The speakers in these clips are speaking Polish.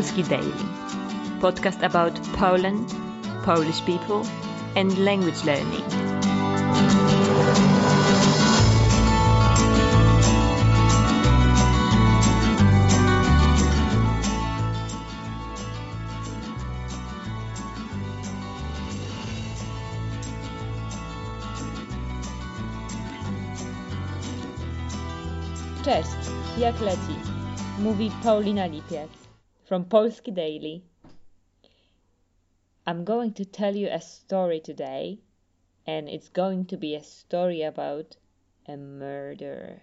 Polski Daily, podcast about Poland, Polish people, and language learning. Cześć, jak leci? Mówi Paulina Lipiec from Polski Daily. I'm going to tell you a story today, and it's going to be a story about a murder.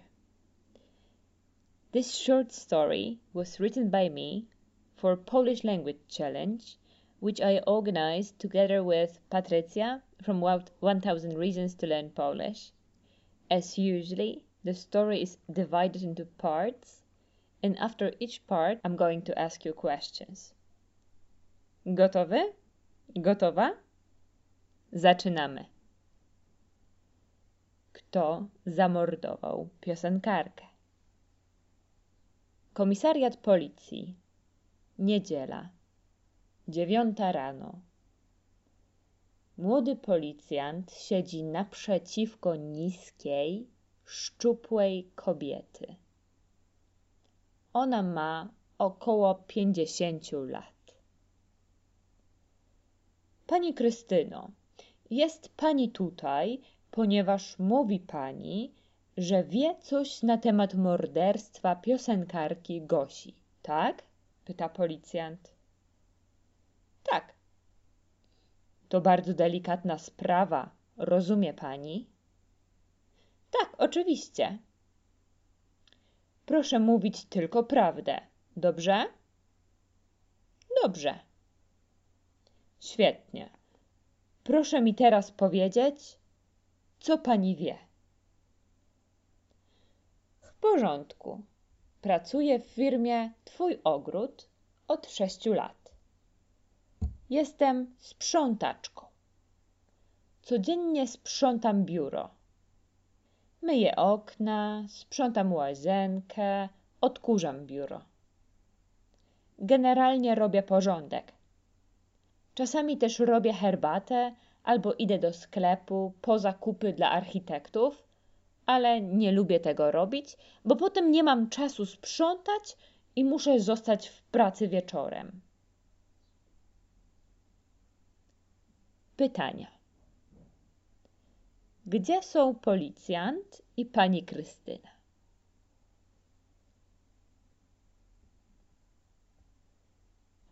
This short story was written by me for Polish Language Challenge, which I organized together with Patrycja from 1000 Reasons to Learn Polish. As usually, the story is divided into parts, and after each part, I'm going to ask you questions. Gotowy? Gotowa? Zaczynamy. Kto zamordował piosenkarkę? Komisariat policji. Niedziela. Dziewiąta rano. Młody policjant siedzi naprzeciwko niskiej, szczupłej kobiety. Ona ma około pięćdziesięciu lat. Pani Krystyno, jest pani tutaj, ponieważ mówi pani, że wie coś na temat morderstwa piosenkarki Gosi, tak? pyta policjant. Tak. To bardzo delikatna sprawa, rozumie pani? Tak, oczywiście. Proszę mówić tylko prawdę, dobrze? Dobrze. Świetnie. Proszę mi teraz powiedzieć, co pani wie. W porządku. Pracuję w firmie Twój ogród od sześciu lat. Jestem sprzątaczką. Codziennie sprzątam biuro. Myję okna, sprzątam łazienkę, odkurzam biuro. Generalnie robię porządek. Czasami też robię herbatę albo idę do sklepu po zakupy dla architektów, ale nie lubię tego robić, bo potem nie mam czasu sprzątać i muszę zostać w pracy wieczorem. Pytania. Gdzie są policjant i pani Krystyna?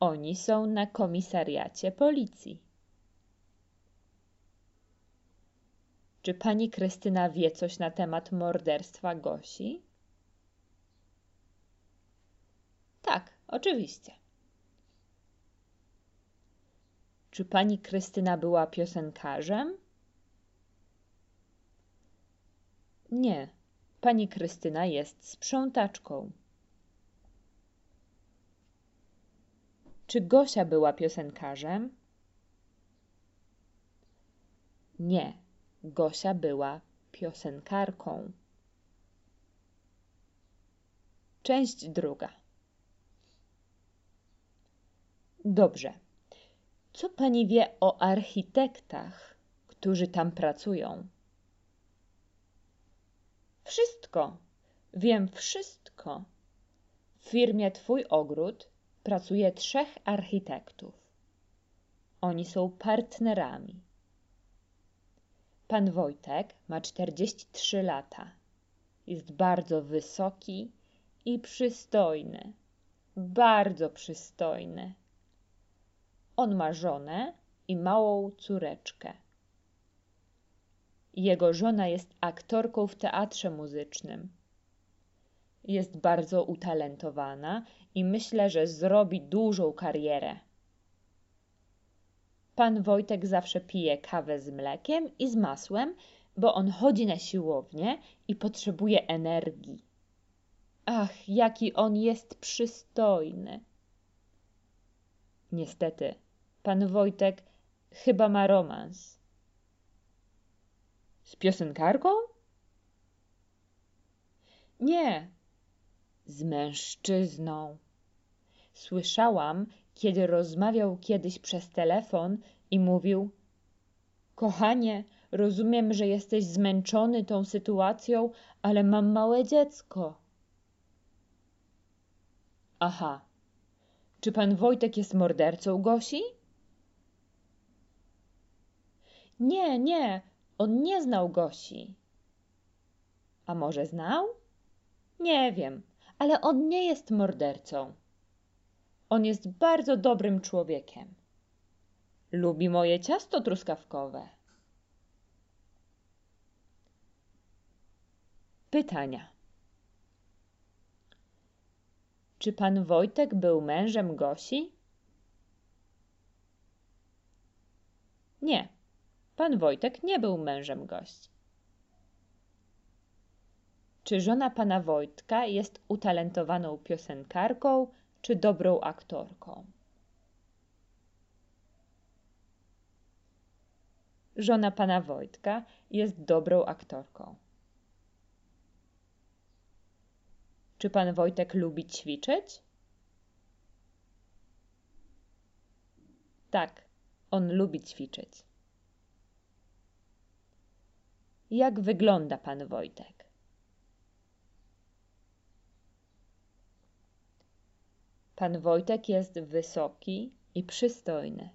Oni są na komisariacie policji. Czy pani Krystyna wie coś na temat morderstwa Gosi? Tak, oczywiście. Czy pani Krystyna była piosenkarzem? Nie, pani Krystyna jest sprzątaczką. Czy Gosia była piosenkarzem? Nie, Gosia była piosenkarką. Część druga. Dobrze. Co pani wie o architektach, którzy tam pracują? Wszystko. Wiem wszystko. W firmie Twój ogród pracuje trzech architektów. Oni są partnerami. Pan Wojtek ma 43 lata. Jest bardzo wysoki i przystojny. Bardzo przystojny. On ma żonę i małą córeczkę. Jego żona jest aktorką w teatrze muzycznym. Jest bardzo utalentowana i myślę, że zrobi dużą karierę. Pan Wojtek zawsze pije kawę z mlekiem i z masłem, bo on chodzi na siłownię i potrzebuje energii. Ach, jaki on jest przystojny. Niestety, pan Wojtek chyba ma romans. Z piosenkarką? Nie, z mężczyzną. Słyszałam, kiedy rozmawiał kiedyś przez telefon i mówił: Kochanie, rozumiem, że jesteś zmęczony tą sytuacją, ale mam małe dziecko. Aha. Czy pan Wojtek jest mordercą Gosi? Nie, nie, on nie znał Gosi. A może znał? Nie wiem, ale on nie jest mordercą. On jest bardzo dobrym człowiekiem. Lubi moje ciasto truskawkowe. Pytania. Czy pan Wojtek był mężem Gosi? Nie, pan Wojtek nie był mężem gości. Czy żona pana Wojtka jest utalentowaną piosenkarką czy dobrą aktorką? Żona pana Wojtka jest dobrą aktorką. Czy pan Wojtek lubi ćwiczyć? Tak, on lubi ćwiczyć. Jak wygląda pan Wojtek? Pan Wojtek jest wysoki i przystojny.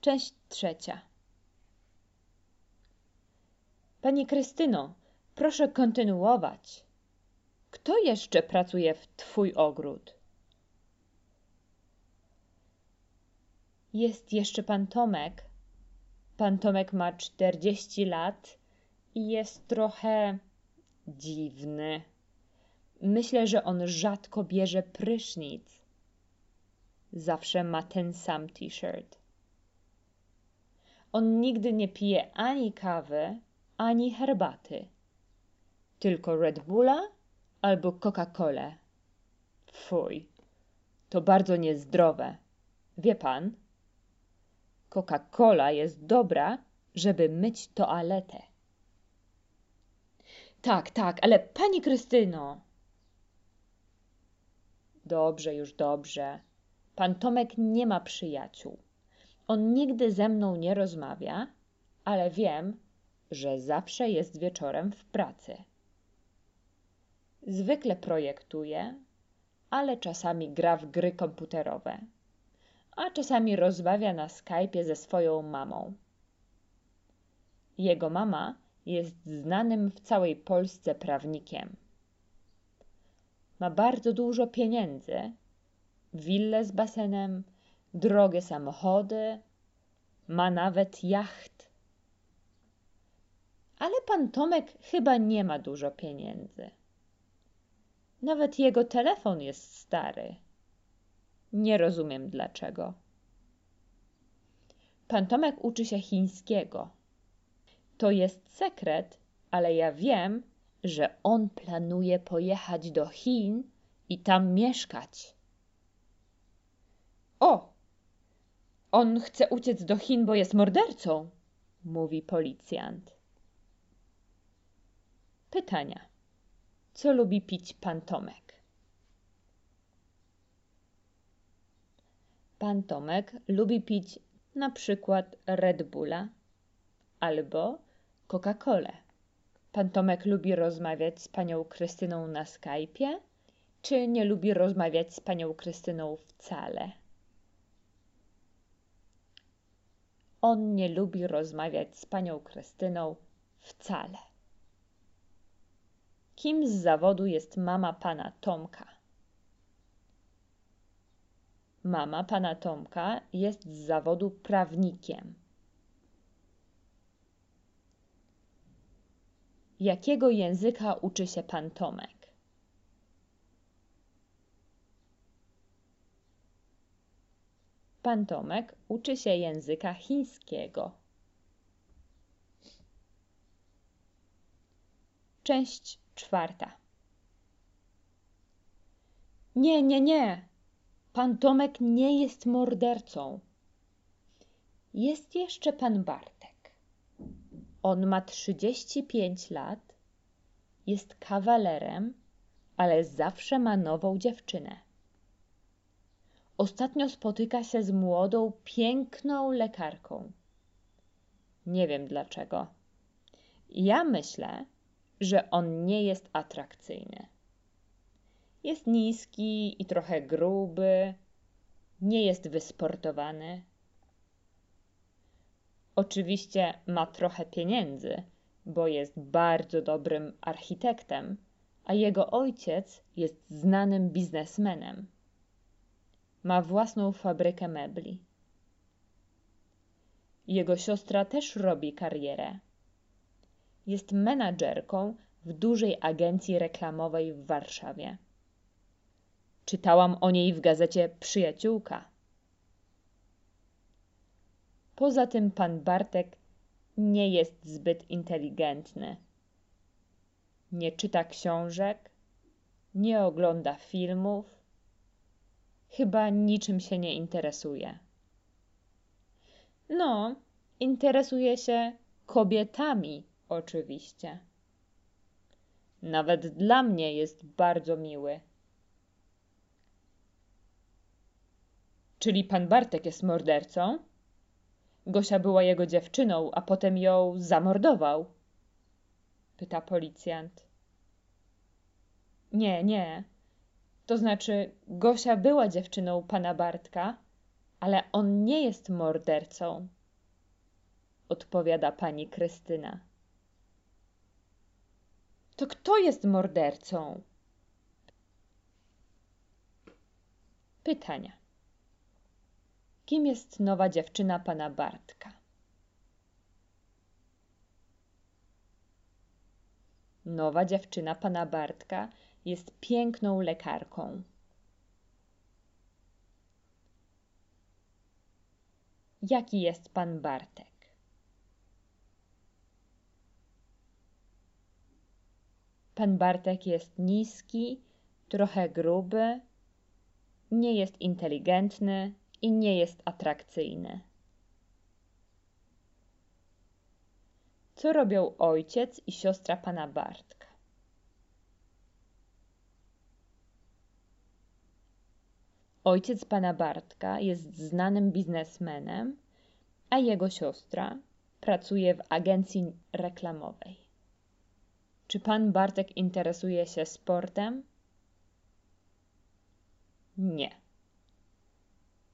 Część trzecia. Pani Krystyno, proszę kontynuować. Kto jeszcze pracuje w Twój ogród? Jest jeszcze pan Tomek. Pan Tomek ma czterdzieści lat i jest trochę dziwny. Myślę, że on rzadko bierze prysznic. Zawsze ma ten sam t-shirt. On nigdy nie pije ani kawy, ani herbaty. Tylko Red Bulla albo Coca-Colę. Fuj, to bardzo niezdrowe. Wie pan? Coca-Cola jest dobra, żeby myć toaletę. Tak, tak, ale pani Krystyno. Dobrze, już dobrze. Pan Tomek nie ma przyjaciół. On nigdy ze mną nie rozmawia, ale wiem, że zawsze jest wieczorem w pracy. Zwykle projektuje, ale czasami gra w gry komputerowe, a czasami rozmawia na Skype'ie ze swoją mamą. Jego mama jest znanym w całej Polsce prawnikiem. Ma bardzo dużo pieniędzy, willę z basenem, drogie samochody, ma nawet jacht. Ale pan Tomek chyba nie ma dużo pieniędzy. Nawet jego telefon jest stary. Nie rozumiem dlaczego. Pan Tomek uczy się chińskiego. To jest sekret, ale ja wiem, że on planuje pojechać do Chin i tam mieszkać. O! On chce uciec do Chin, bo jest mordercą, mówi policjant. Pytania. Co lubi pić pan Tomek? Pan Tomek lubi pić na przykład Red Bulla albo Coca-Colę. Pan Tomek lubi rozmawiać z panią Krystyną na Skype'ie, czy nie lubi rozmawiać z panią Krystyną wcale? On nie lubi rozmawiać z panią Krystyną wcale. Kim z zawodu jest mama pana Tomka? Mama pana Tomka jest z zawodu prawnikiem. Jakiego języka uczy się pan Tomek? Pan Tomek uczy się języka chińskiego. Część czwarta. Nie, nie, nie. Pan Tomek nie jest mordercą. Jest jeszcze pan Bartek. On ma 35 lat, jest kawalerem, ale zawsze ma nową dziewczynę. Ostatnio spotyka się z młodą, piękną lekarką. Nie wiem dlaczego. Ja myślę, że on nie jest atrakcyjny. Jest niski i trochę gruby, nie jest wysportowany. Oczywiście ma trochę pieniędzy, bo jest bardzo dobrym architektem, a jego ojciec jest znanym biznesmenem. Ma własną fabrykę mebli. Jego siostra też robi karierę. Jest menadżerką w dużej agencji reklamowej w Warszawie. Czytałam o niej w gazecie Przyjaciółka. Poza tym pan Bartek nie jest zbyt inteligentny. Nie czyta książek, nie ogląda filmów, chyba niczym się nie interesuje. No, interesuje się kobietami, oczywiście. Nawet dla mnie jest bardzo miły. Czyli pan Bartek jest mordercą? Gosia była jego dziewczyną, a potem ją zamordował? Pyta policjant. Nie, nie. To znaczy, Gosia była dziewczyną pana Bartka, ale on nie jest mordercą. Odpowiada pani Krystyna. To kto jest mordercą? Pytania. Kim jest nowa dziewczyna pana Bartka? Nowa dziewczyna pana Bartka jest piękną lekarką. Jaki jest pan Bartek? Pan Bartek jest niski, trochę gruby, nie jest inteligentny, i nie jest atrakcyjny. Co robią ojciec i siostra pana Bartka? Ojciec pana Bartka jest znanym biznesmenem, a jego siostra pracuje w agencji reklamowej. Czy pan Bartek interesuje się sportem? Nie.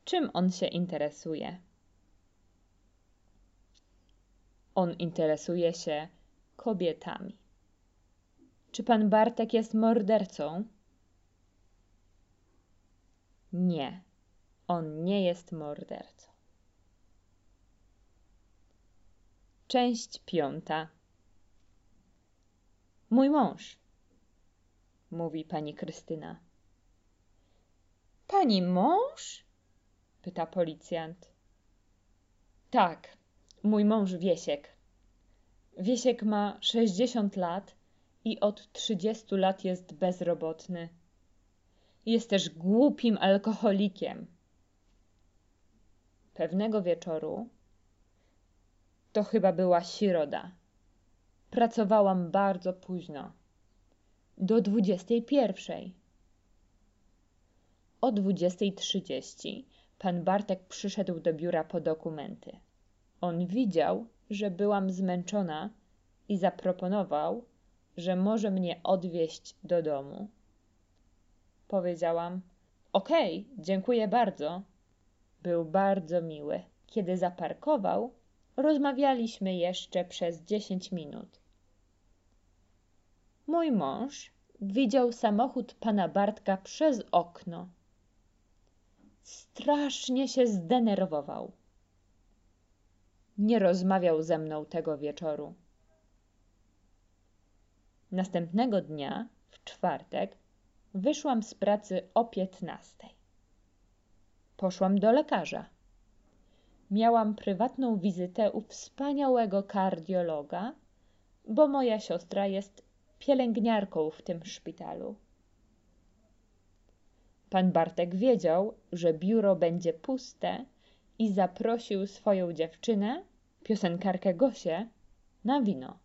Czym on się interesuje? On interesuje się kobietami. Czy pan Bartek jest mordercą? Nie, on nie jest mordercą. Część piąta. Mój mąż, mówi pani Krystyna. Pani mąż? Pyta policjant. Tak, mój mąż Wiesiek. Wiesiek ma sześćdziesiąt lat i od trzydziestu lat jest bezrobotny. Jest też głupim alkoholikiem. Pewnego wieczoru, to chyba była środa, pracowałam bardzo późno, do dwudziestej pierwszej. O dwudziestej trzydzieści Pan Bartek przyszedł do biura po dokumenty. On widział, że byłam zmęczona i zaproponował, że może mnie odwieźć do domu. Powiedziałam: Okej, okay, dziękuję bardzo. Był bardzo miły. Kiedy zaparkował, rozmawialiśmy jeszcze przez dziesięć minut. Mój mąż widział samochód pana Bartka przez okno strasznie się zdenerwował. Nie rozmawiał ze mną tego wieczoru. Następnego dnia, w czwartek, wyszłam z pracy o piętnastej. Poszłam do lekarza. Miałam prywatną wizytę u wspaniałego kardiologa, bo moja siostra jest pielęgniarką w tym szpitalu. Pan Bartek wiedział, że biuro będzie puste i zaprosił swoją dziewczynę, piosenkarkę Gosię, na wino.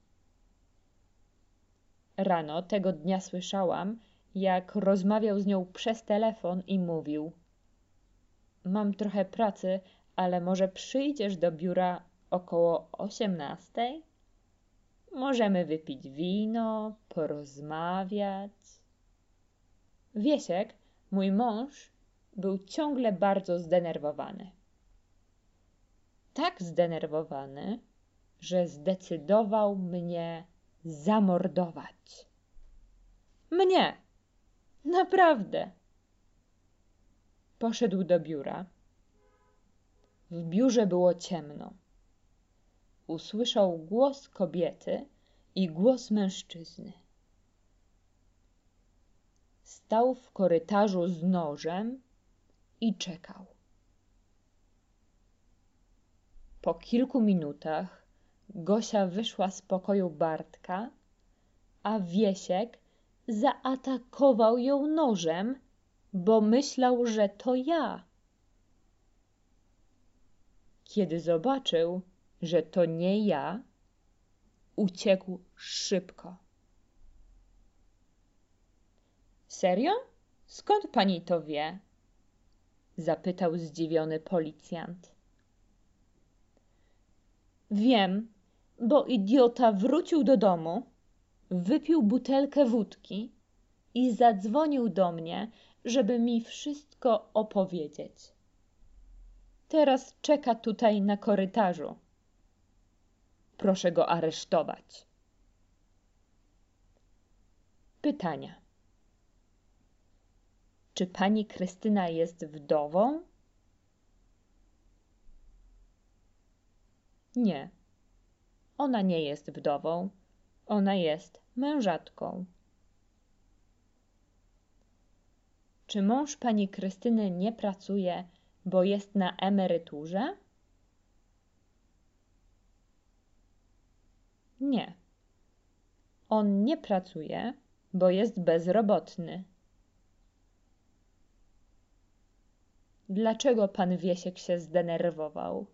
Rano tego dnia słyszałam, jak rozmawiał z nią przez telefon i mówił: Mam trochę pracy, ale może przyjdziesz do biura około osiemnastej? Możemy wypić wino, porozmawiać. Wiesiek, mój mąż, był ciągle bardzo zdenerwowany. Tak zdenerwowany, że zdecydował mnie zamordować. Mnie! Naprawdę! Poszedł do biura. W biurze było ciemno. Usłyszał głos kobiety i głos mężczyzny. Stał w korytarzu z nożem i czekał. Po kilku minutach Gosia wyszła z pokoju Bartka, a Wiesiek zaatakował ją nożem, bo myślał, że to ja. Kiedy zobaczył, że to nie ja, uciekł szybko. Serio? Skąd pani to wie? zapytał zdziwiony policjant. Wiem, bo idiota wrócił do domu, wypił butelkę wódki i zadzwonił do mnie, żeby mi wszystko opowiedzieć. Teraz czeka tutaj na korytarzu. Proszę go aresztować. Pytania. Czy pani Krystyna jest wdową? Nie. Ona nie jest wdową. Ona jest mężatką. Czy mąż pani Krystyny nie pracuje, bo jest na emeryturze? Nie. On nie pracuje, bo jest bezrobotny. Dlaczego pan Wiesiek się zdenerwował?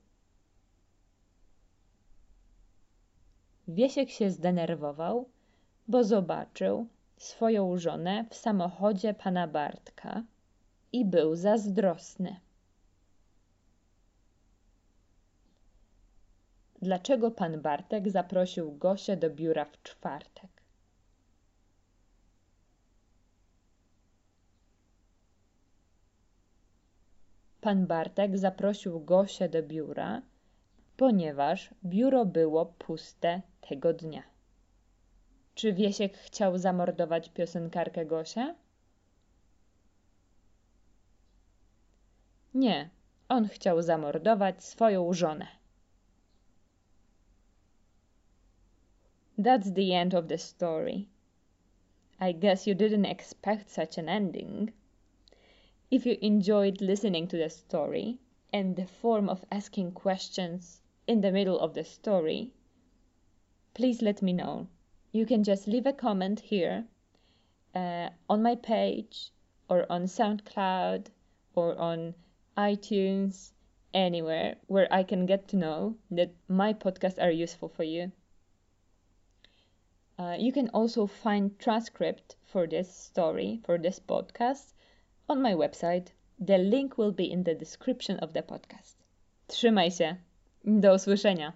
Wiesiek się zdenerwował, bo zobaczył swoją żonę w samochodzie pana Bartka i był zazdrosny. Dlaczego pan Bartek zaprosił Gosię do biura w czwartek? Pan Bartek zaprosił Gosię do biura, ponieważ biuro było puste tego dnia. Czy Wiesiek chciał zamordować piosenkarkę Gosię? Nie, on chciał zamordować swoją żonę. That's the end of the story. I guess you didn't expect such an ending. If you enjoyed listening to the story and the form of asking questions in the middle of the story, please let me know. You can just leave a comment here uh, on my page or on SoundCloud or on iTunes, anywhere where I can get to know that my podcasts are useful for you. Uh, you can also find transcript for this story, for this podcast, on my website. The link will be in the description of the podcast. Trzymaj się. Do usłyszenia.